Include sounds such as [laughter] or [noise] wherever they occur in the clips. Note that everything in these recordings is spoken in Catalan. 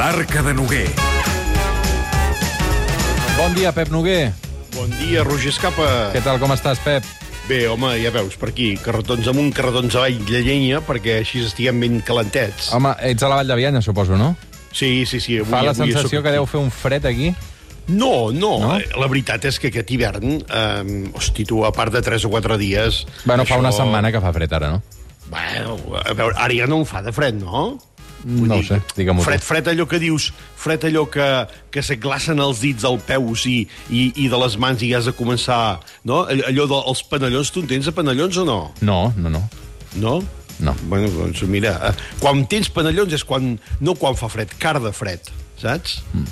L'Arca de Noguer. Bon dia, Pep Noguer. Bon dia, Roger Escapa. Què tal, com estàs, Pep? Bé, home, ja veus, per aquí, carretons amunt, carretons avall, de llenya, perquè així estiguem ben calentets. Home, ets a la Vall de Bianya, suposo, no? Sí, sí, sí. Avui, Fa la avui sensació sóc que deu fer un fred aquí. No, no, No? no, la veritat és que aquest hivern, eh, hosti, tu, a part de 3 o 4 dies... Bueno, fa una setmana que fa fred ara, no? Bueno, a veure, ara ja no em fa de fred, no? No ho sé, digue-m'ho. Fred, fred allò que dius, fred allò que, que se glacen els dits del peus i, i, i de les mans i has de començar... No? All- Allò dels panellons, tu en tens de panellons o no? No, no, no. No? No. Bueno, doncs mira, eh, quan tens panellons és quan, no quan fa fred, car de fred, saps? Mm.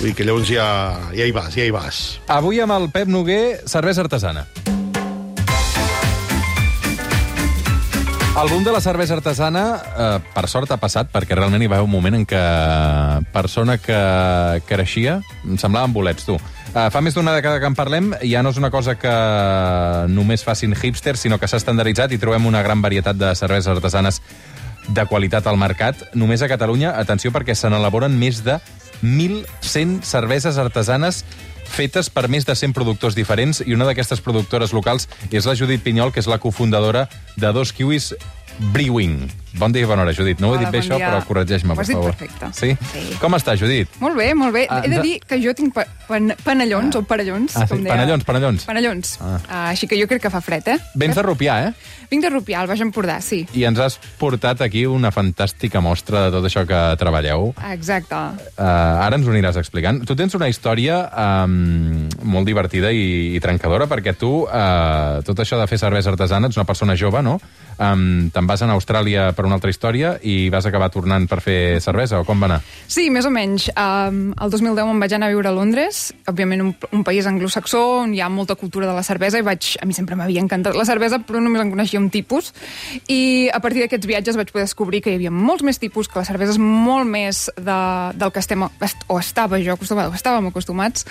Vull dir que llavors ja, ja hi vas, ja hi vas. Avui amb el Pep Noguer, cervesa artesana. El boom de la cervesa artesana, eh, per sort ha passat, perquè realment hi va haver un moment en què persona que creixia em semblaven bolets, tu. Eh, fa més d'una dècada que en parlem, ja no és una cosa que només facin hipsters, sinó que s'ha estandarditzat i trobem una gran varietat de cerveses artesanes de qualitat al mercat. Només a Catalunya, atenció, perquè se n'elaboren més de 1.100 cerveses artesanes fetes per més de 100 productors diferents i una d'aquestes productores locals és la Judit Pinyol, que és la cofundadora de Dos Kiwis Brewing. Bon dia i bona hora, Judit. No ho he Hola, dit bé, bon això, dia. però corregeix-me, Ho per has dit favor. perfecte. Sí? Sí. Com està, Judit? Molt bé, molt bé. Ah, He de de- dir que jo tinc pa pan panellons, o parellons, Ah, sí, com deia. panellons, panellons. Panellons. Ah. Ah. així que jo crec que fa fred, eh? Vens de Rupià, eh? Vinc de Rupià, al Baix Empordà, sí. I ens has portat aquí una fantàstica mostra de tot això que treballeu. Exacte. Uh, ara ens ho aniràs explicant. Tu tens una història um, molt divertida i, i trencadora, perquè tu, uh, tot això de fer cervesa artesana, ets una persona jove, no? Um, Te'n vas a Austràlia per una altra història i vas acabar tornant per fer cervesa, o com va anar? Sí, més o menys. Um, el 2010 em vaig anar a viure a Londres, òbviament un, un país anglosaxó on hi ha molta cultura de la cervesa i vaig, a mi sempre m'havia encantat la cervesa, però només en coneixia un tipus. I a partir d'aquests viatges vaig poder descobrir que hi havia molts més tipus, que la cervesa és molt més de, del que estem, est- o estava jo acostumada, o estàvem acostumats.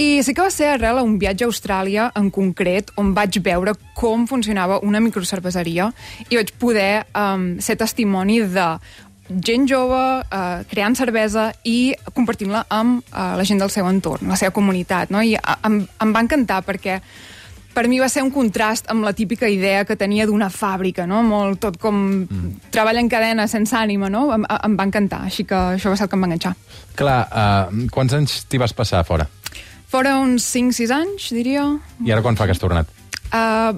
I sí que va ser arrel a un viatge a Austràlia en concret on vaig veure com funcionava una microcerveseria i vaig poder um, ser testimoni de gent jove eh, creant cervesa i compartint-la amb eh, la gent del seu entorn, la seva comunitat. No? I eh, em, em va encantar perquè per mi va ser un contrast amb la típica idea que tenia d'una fàbrica, no? Molt tot com mm. treballa en cadena sense ànima, no? Em, em va encantar, així que això va ser el que em va enganxar. Clar, uh, quants anys t'hi vas passar a fora? Fora uns 5-6 anys, diria. I ara quan fa que has tornat? Uh,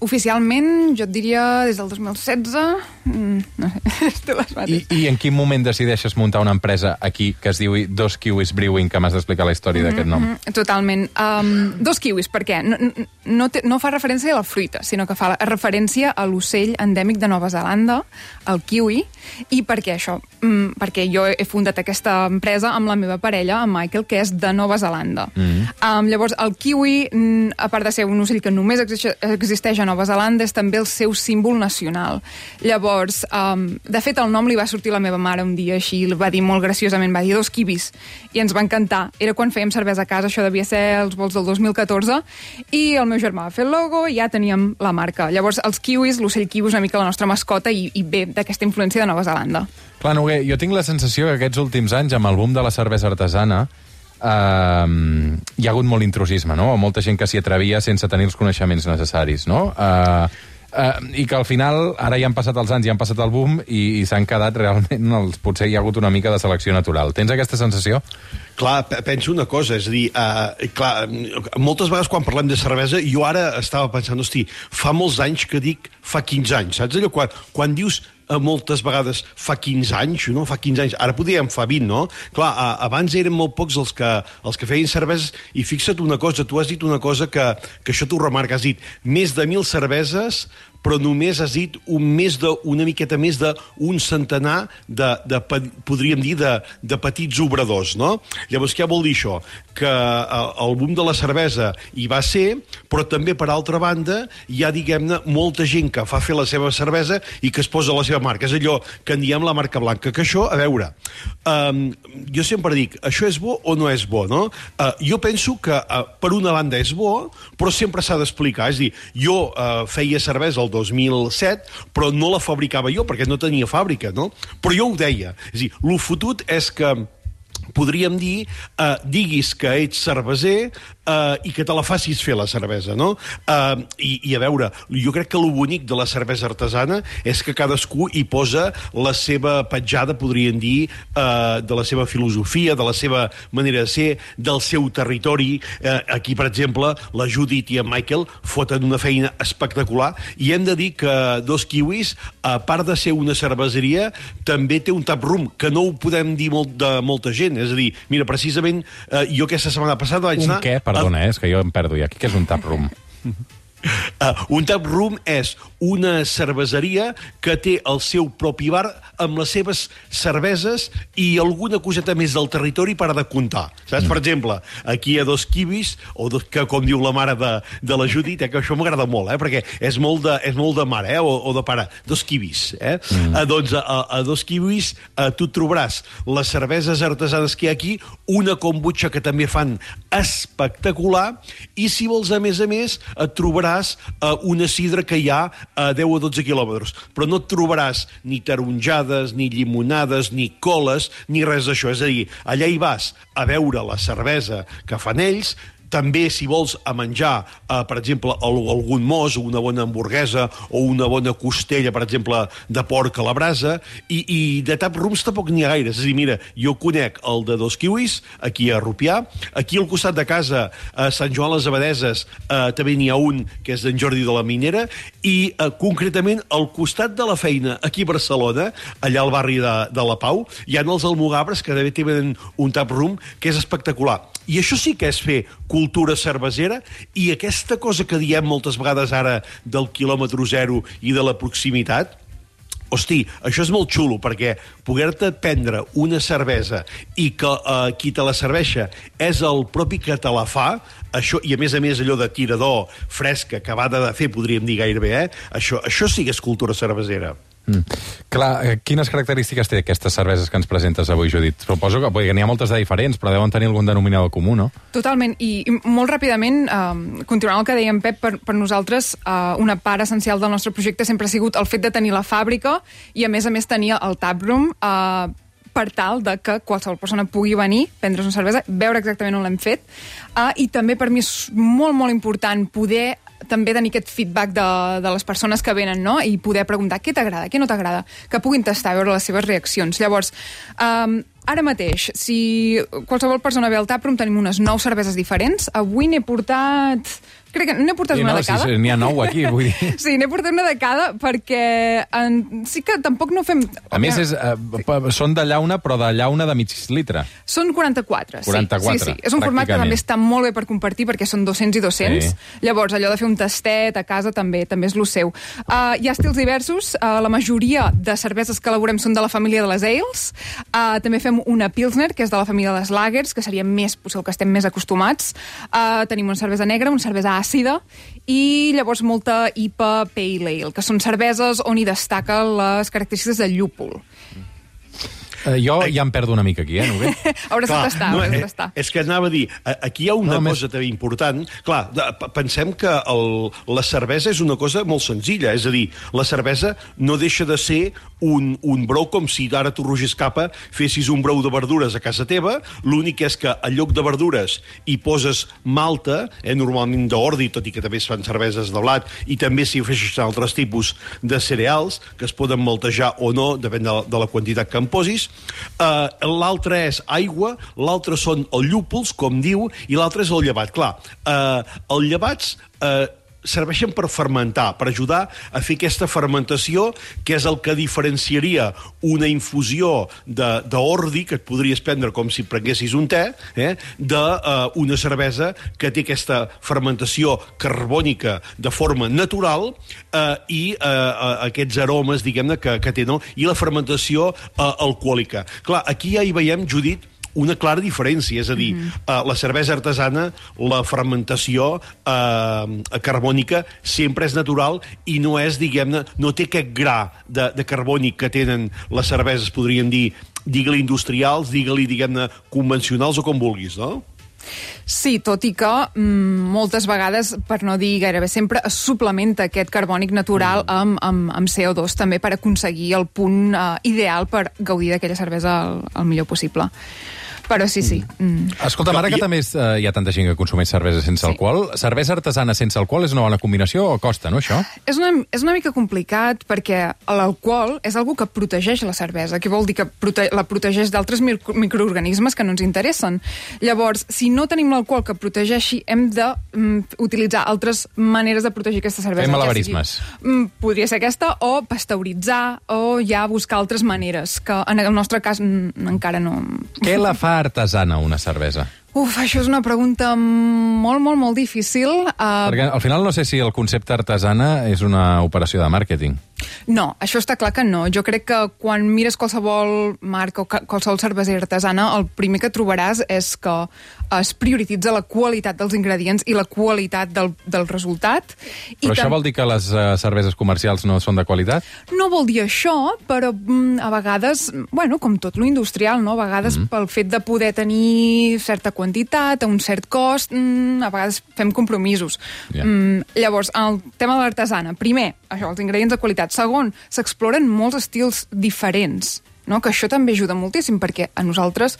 oficialment, jo et diria des del 2016. Mm, no sé, [laughs] I. I en quin moment decideixes muntar una empresa aquí que es diu Dos Kiwis Brewing, que m'has d'explicar la història d'aquest nom? Mm, Totalment. Um, dos kiwis, per què? No, no, té, no fa referència a la fruita, sinó que fa referència a l'ocell endèmic de Nova Zelanda, el kiwi. I per què això? Mm, perquè jo he fundat aquesta empresa amb la meva parella, en Michael, que és de Nova Zelanda. Mm. Um, llavors, el kiwi, mm, a part de ser un ocell que només exi- existeix a Nova Zelanda, és també el seu símbol nacional. Llavors, um, de fet, el nom li va sortir a la meva mare un dia així, el va dir molt graciosament, va dir dos kiwis, i ens va encantar. Era quan fèiem cervesa a casa, això devia ser els vols del 2014, i el meu germà va fer el logo i ja teníem la marca. Llavors, els kiwis, l'ocell kiwi és una mica la nostra mascota i, i ve d'aquesta influència de Nova Zelanda. Clar, Noguer, jo tinc la sensació que aquests últims anys, amb el boom de la cervesa artesana, eh, hi ha hagut molt intrusisme, no? O molta gent que s'hi atrevia sense tenir els coneixements necessaris, no? Eh, eh, I que al final, ara ja han passat els anys, ja han passat el boom i, i s'han quedat realment, els, potser hi ha hagut una mica de selecció natural. Tens aquesta sensació? Clar, pe- penso una cosa, és a dir, uh, clar, moltes vegades quan parlem de cervesa, jo ara estava pensant, hosti, fa molts anys que dic fa 15 anys, saps allò? Quan, quan dius uh, moltes vegades fa 15 anys, no? Fa 15 anys, ara podríem fa 20, no? Clar, uh, abans eren molt pocs els que, els que feien cerveses, i fixa't una cosa, tu has dit una cosa que, que això t'ho remarca, has dit més de mil cerveses, però només has dit un més de, una miqueta més d'un centenar de, de, podríem dir, de, de petits obradors, no? Llavors, què vol dir això? Que eh, el boom de la cervesa hi va ser, però també, per altra banda, hi ha, diguem-ne, molta gent que fa fer la seva cervesa i que es posa la seva marca. És allò que en diem la marca blanca, que això, a veure, um, jo sempre dic, això és bo o no és bo, no? Uh, jo penso que, uh, per una banda, és bo, però sempre s'ha d'explicar. És dir, jo uh, feia cervesa el el 2007, però no la fabricava jo, perquè no tenia fàbrica, no? Però jo ho deia. És a dir, el fotut és que podríem dir, eh, diguis que ets cerveser eh, i que te la facis fer la cervesa, no? Eh, i, I a veure, jo crec que el bonic de la cervesa artesana és que cadascú hi posa la seva petjada, podríem dir, eh, de la seva filosofia, de la seva manera de ser, del seu territori. Eh, aquí, per exemple, la Judit i en Michael foten una feina espectacular i hem de dir que Dos Kiwis, a part de ser una cerveseria, també té un tap room, que no ho podem dir molt de molta gent. És a dir, mira, precisament, eh, jo aquesta setmana passada vaig Un anar... què? Perdona, eh? és que jo em perdo ja. Què és un tap room? [laughs] Uh, un tap room és una cerveseria que té el seu propi bar amb les seves cerveses i alguna coseta més del territori per a de comptar. Saps? Mm. Per exemple, aquí hi ha dos kiwis, o dos, que com diu la mare de, de la Judit, eh, que això m'agrada molt, eh, perquè és molt de, és molt de mare eh, o, o de pare. Dos kiwis. Eh? Mm. Uh, doncs a, a dos kiwis uh, tu trobaràs les cerveses artesanes que hi ha aquí, una kombucha que també fan espectacular, i si vols, a més a més, et trobaràs uh, una sidra que hi ha a 10 o 12 quilòmetres. Però no trobaràs ni taronjades, ni llimonades, ni coles, ni res d'això. És a dir, allà hi vas a veure la cervesa que fan ells, també, si vols, a menjar, eh, per exemple, al- algun mos, una bona hamburguesa, o una bona costella, per exemple, de porc a la brasa, i, i de tap rooms tampoc n'hi ha gaires. És a dir, mira, jo conec el de Dos Kiwis, aquí a Rupià, aquí al costat de casa, a Sant Joan les Abadeses, eh, també n'hi ha un, que és d'en Jordi de la Minera, i eh, concretament al costat de la feina, aquí a Barcelona, allà al barri de, de la Pau, hi ha els almogabres que també tenen un tap room que és espectacular. I això sí que és fer cultura cervesera i aquesta cosa que diem moltes vegades ara del quilòmetre zero i de la proximitat, Hosti, això és molt xulo, perquè poder-te prendre una cervesa i que eh, qui te la serveixa és el propi que te la fa, això, i a més a més allò de tirador fresca, acabada de fer, podríem dir gairebé, eh? això, això sí que és cultura cervesera. Mm. Clar, eh, quines característiques té aquestes cerveses que ens presentes avui, Judit? Suposo que n'hi ha moltes de diferents, però deuen tenir algun denominador comú, no? Totalment, i i molt ràpidament, eh, continuant el que deia en Pep, per, per nosaltres eh, una part essencial del nostre projecte sempre ha sigut el fet de tenir la fàbrica i a més a més tenir el taproom eh, per tal de que qualsevol persona pugui venir, prendre's una cervesa, veure exactament on l'hem fet, eh, i també per mi és molt, molt important poder també tenir aquest feedback de, de les persones que venen, no? I poder preguntar què t'agrada, què no t'agrada, que puguin tastar, veure les seves reaccions. Llavors, um, ara mateix, si qualsevol persona ve al taproom, tenim unes nou cerveses diferents. Avui n'he portat... Crec que n'he portat Sí, una no, de cada. sí, sí, n'hi ha nou aquí, vull dir. [laughs] Sí, n'he portat una de cada perquè en... sí que tampoc no fem... A més, és, eh, són de llauna, però de llauna de mig litre. Són 44, 44, sí. sí, sí. És un format que també està molt bé per compartir perquè són 200 i 200. Sí. Llavors, allò de fer un tastet a casa també també és lo seu. Uh, hi ha estils diversos. Uh, la majoria de cerveses que elaborem són de la família de les ales. Uh, també fem una Pilsner, que és de la família de les lagers, que seria més, potser el que estem més acostumats. Uh, tenim una cervesa negra, una cervesa àcida, i llavors molta IPA Pale Ale, que són cerveses on hi destaquen les característiques del llúpol. Eh, jo ja em perdo una mica aquí, eh, Noguer? [laughs] Hauràs de tastar, no, hauràs de eh, tastar. és que anava a dir, a- aquí hi ha una No, més- cosa també important. Clar, pensem que el, la cervesa és una cosa molt senzilla, és a dir, la cervesa no deixa de ser un, un brou com si ara tu, Roger Escapa, fessis un brou de verdures a casa teva, l'únic és que al lloc de verdures hi poses malta, eh, normalment d'ordi, tot i que també es fan cerveses de blat, i també s'hi afegeixen altres tipus de cereals, que es poden maltejar o no, depèn de la, de la quantitat que en posis. Uh, l'altre és aigua, l'altre són els llúpols, com diu, i l'altre és el llevat. Clar, uh, els llevats... Uh, serveixen per fermentar, per ajudar a fer aquesta fermentació, que és el que diferenciaria una infusió d'ordi, que et podries prendre com si prenguessis un te, eh, d'una cervesa que té aquesta fermentació carbònica de forma natural eh, i eh, aquests aromes, diguem-ne, que, que té, no? I la fermentació eh, alcohòlica. Clar, aquí ja hi veiem, Judit, una clara diferència, és a dir, mm -hmm. la cervesa artesana, la fermentació uh, carbònica sempre és natural i no és, diguem-ne, no té aquest gra de, de carbònic que tenen les cerveses, podríem dir, digue-li industrials, digue-li, diguem-ne, convencionals o com vulguis, no? Sí, tot i que mm, moltes vegades, per no dir gairebé sempre, es suplementa aquest carbònic natural mm. amb, amb, amb CO2 també per aconseguir el punt uh, ideal per gaudir d'aquella cervesa el, el millor possible. Però sí, sí. Mm. Escolta, ara que també és, uh, hi ha tanta gent que consumeix cervesa sense Sí. alcohol, cervesa artesana sense alcohol és una bona combinació o costa, no, això? És una, és una mica complicat perquè l'alcohol és algo que protegeix la cervesa, que vol dir que prote la protegeix d'altres micro microorganismes que no ens interessen. Llavors, si no tenim l'alcohol que protegeixi, hem de mm, utilitzar altres maneres de protegir aquesta cervesa. Ja malabarismes. sigui- Mm, podria ser aquesta, o pasteuritzar, o ja buscar altres maneres, que en el nostre cas mm, encara no... Què la fa artesana, una cervesa? Uf, això és una pregunta molt, molt, molt difícil. Uh, Perquè al final no sé si el concepte artesana és una operació de màrqueting. No, això està clar que no. Jo crec que quan mires qualsevol marca o qualsevol cervesera artesana, el primer que trobaràs és que es prioritza la qualitat dels ingredients i la qualitat del, del resultat. Però I això vol dir que les uh, cerveses comercials no són de qualitat? No vol dir això, però mm, a vegades, bueno, com tot lo industrial, no? a vegades mm -hmm. pel fet de poder tenir certa quantitat, a un cert cost, mm, a vegades fem compromisos. Ja. Mm, llavors, el tema de l'artesana, primer, això, els ingredients de qualitat. Segon, s'exploren molts estils diferents no? que això també ajuda moltíssim perquè a nosaltres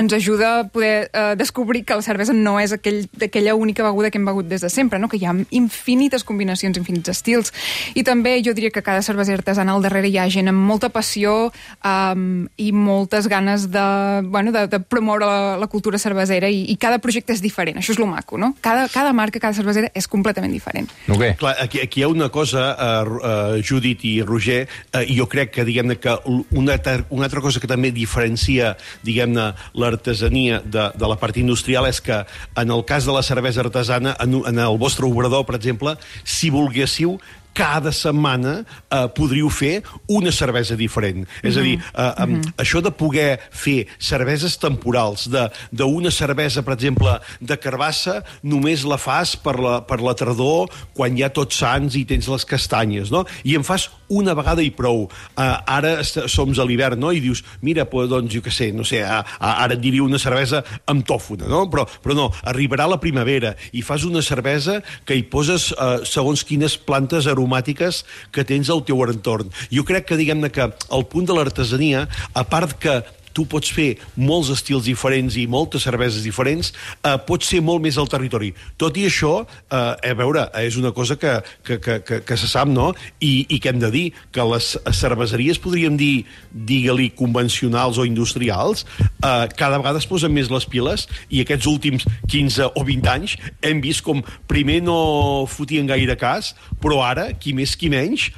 ens ajuda a poder eh, descobrir que la cervesa no és aquell, aquella única beguda que hem begut des de sempre, no? que hi ha infinites combinacions, infinits estils. I també jo diria que cada cervesa artesana al darrere hi ha gent amb molta passió um, i moltes ganes de, bueno, de, de promoure la, la cultura cervesera i, i cada projecte és diferent, això és lo maco, no? Cada, cada marca, cada cervesera és completament diferent. Noguer? Clar, aquí, aquí hi ha una cosa, uh, uh, Judit i Roger, uh, i jo crec que, diguem-ne, que una, una altra cosa que també diferencia, diguem-ne, l'artesania de, de la part industrial és que, en el cas de la cervesa artesana, en, en el vostre obrador, per exemple, si volguéssiu, cada setmana eh, podríeu fer una cervesa diferent. És a dir, eh, um, això de poder fer cerveses temporals, d'una cervesa, per exemple, de carbassa, només la fas per la, per la tardor, quan hi ha tots sants i tens les castanyes, no? I en fas una vegada i prou. Uh, ara som a l'hivern, no? I dius, mira, pues, doncs, jo què sé, no sé, a, a, ara et diria una cervesa amb tòfona, no? Però, però no, arribarà la primavera i fas una cervesa que hi poses uh, segons quines plantes aromàtiques que tens al teu entorn. Jo crec que, diguem-ne, que el punt de l'artesania, a part que tu pots fer molts estils diferents i moltes cerveses diferents, eh, pots ser molt més al territori. Tot i això, eh, a veure, és una cosa que, que, que, que, que se sap, no? I, I que hem de dir que les cerveseries, podríem dir, digue-li, convencionals o industrials, eh, cada vegada es posen més les piles i aquests últims 15 o 20 anys hem vist com primer no fotien gaire cas, però ara, qui més qui menys,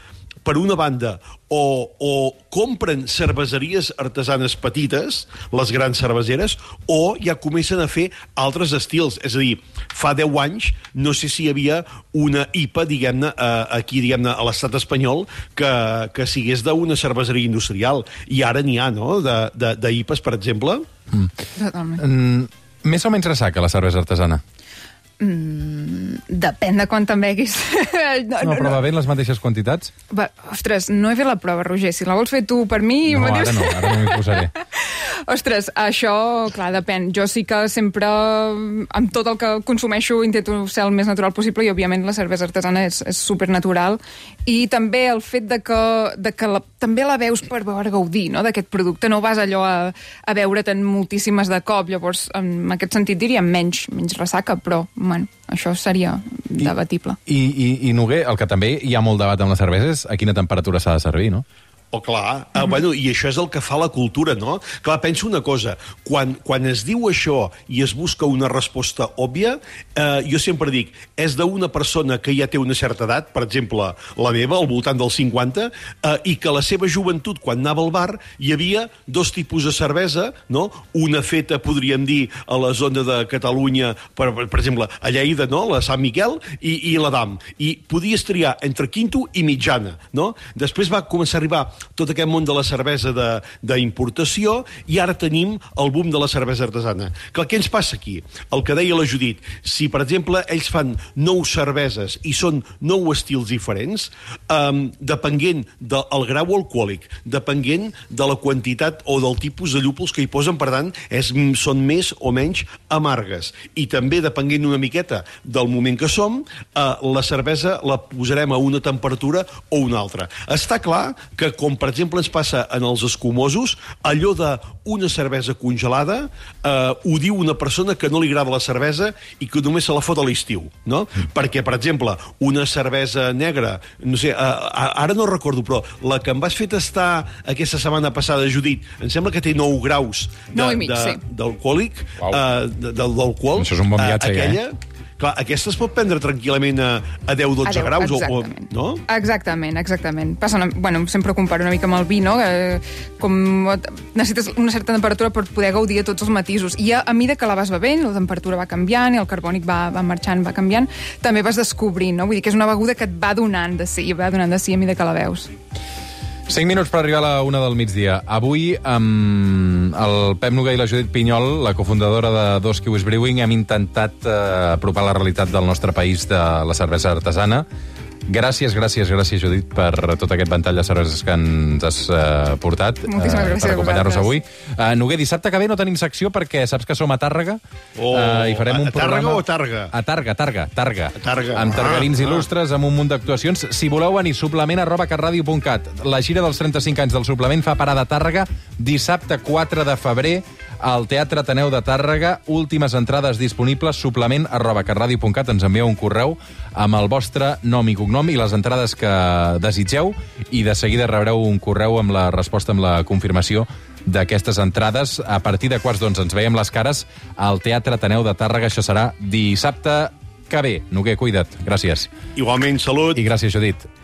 per una banda, o, o compren cerveseries artesanes petites, les grans cerveseres, o ja comencen a fer altres estils. És a dir, fa 10 anys no sé si hi havia una IPA, diguem-ne, eh, aquí, diguem-ne, a l'estat espanyol, que, que sigués d'una cerveseria industrial. I ara n'hi ha, no?, de, de, de IPAs, per exemple. Totalment. Mm, més o menys ressaca, la cervesa artesana? Depèn de quant te'n beguis. [laughs] No, però va bé en les mateixes quantitats? Va, ostres, no he fet la prova, Roger. Si la vols fer tu per mi... No, ara dius- no, ara no m'hi posaré. [laughs] Ostres, això, clar, depèn. Jo sí que sempre, amb tot el que consumeixo, intento ser el més natural possible i, òbviament, la cervesa artesana és, és supernatural. I també el fet de que, de que la, també la veus per veure gaudir no, d'aquest producte. No vas allò a, a veure-te'n moltíssimes de cop. Llavors, en aquest sentit, diria menys, menys ressaca, però, bueno, això seria debatible. I, i, I Noguer, el que també hi ha molt debat amb les cerveses, a quina temperatura s'ha de servir, no? Oh, clar. Uh, bueno, I això és el que fa la cultura, no? Clar, penso una cosa. Quan, quan es diu això i es busca una resposta òbvia, eh, jo sempre dic, és d'una persona que ja té una certa edat, per exemple, la meva, al voltant dels 50, eh, i que la seva joventut, quan anava al bar, hi havia dos tipus de cervesa, no? Una feta, podríem dir, a la zona de Catalunya, per, per, per exemple, a Lleida, no? La Sant Miquel, i, i la DAM. I podies triar entre quinto i mitjana, no? Després va començar a arribar tot aquest món de la cervesa d'importació i ara tenim el boom de la cervesa artesana. Clar, què ens passa aquí? El que deia la Judit, si, per exemple, ells fan nou cerveses i són nou estils diferents, um, depenent del grau alcohòlic, depenent de la quantitat o del tipus de llúpols que hi posen, per tant, és, són més o menys amargues. I també, depenent una miqueta del moment que som, eh, la cervesa la posarem a una temperatura o una altra. Està clar que, com per exemple ens passa en els escumosos, allò d'una cervesa congelada eh, ho diu una persona que no li agrada la cervesa i que només se la fot a l'estiu, no? Perquè, per exemple, una cervesa negra, no sé, eh, ara no recordo, però la que em vas fer tastar aquesta setmana passada, Judit, em sembla que té 9 graus de- de- sí. d'alcohòlic, Uau. uh, d'alcohol. Això és un bon viatge, uh, ja, aquella, Clar, aquesta es pot prendre tranquil·lament a, a 10-12 A deu, graus, o, o, exactament. no? Exactament, exactament. Passa una, bueno, sempre ho comparo una mica amb el vi, no? Eh, com necessites una certa temperatura per poder gaudir de tots els matisos. I a, a mesura que la vas bevent, la temperatura va canviant i el carbònic va, va marxant, va canviant, també vas descobrint, no? Vull dir que és una beguda que et va donant de sí, va donant de sí a mesura que la veus. 5 minuts per arribar a la una del migdia. Avui, amb el Pep Noguer i la Judit Pinyol, la cofundadora de Dos Kiwis Brewing, hem intentat eh, apropar la realitat del nostre país de la cervesa artesana. Gràcies, gràcies, gràcies, Judit, per tot aquest ventall de cerveses que ens has eh, portat. Moltíssimes gràcies Per acompanyar-nos avui. Uh, Noguer, dissabte que ve no tenim secció perquè saps que som a Tàrrega Oh, eh, i farem a- un a Tàrrega programa... o a Targa? A Targa, Targa, Targa. A Targa. Amb targarins Ah, ah. il·lustres, amb un munt d'actuacions. Si voleu venir, suplement arroba carradio.cat. La gira dels 35 anys del suplement fa parada a Tàrrega dissabte 4 de febrer al Teatre Ateneu de Tàrrega. Últimes entrades disponibles, suplement arroba carradio.cat. Ens envieu un correu amb el vostre nom i cognom i les entrades que desitgeu i de seguida rebreu un correu amb la resposta, amb la confirmació d'aquestes entrades. A partir de quarts d'onze ens veiem les cares al Teatre Ateneu de Tàrrega. Això serà dissabte que ve. Noguer, cuida't. Gràcies. Igualment, salut. I gràcies, Judit.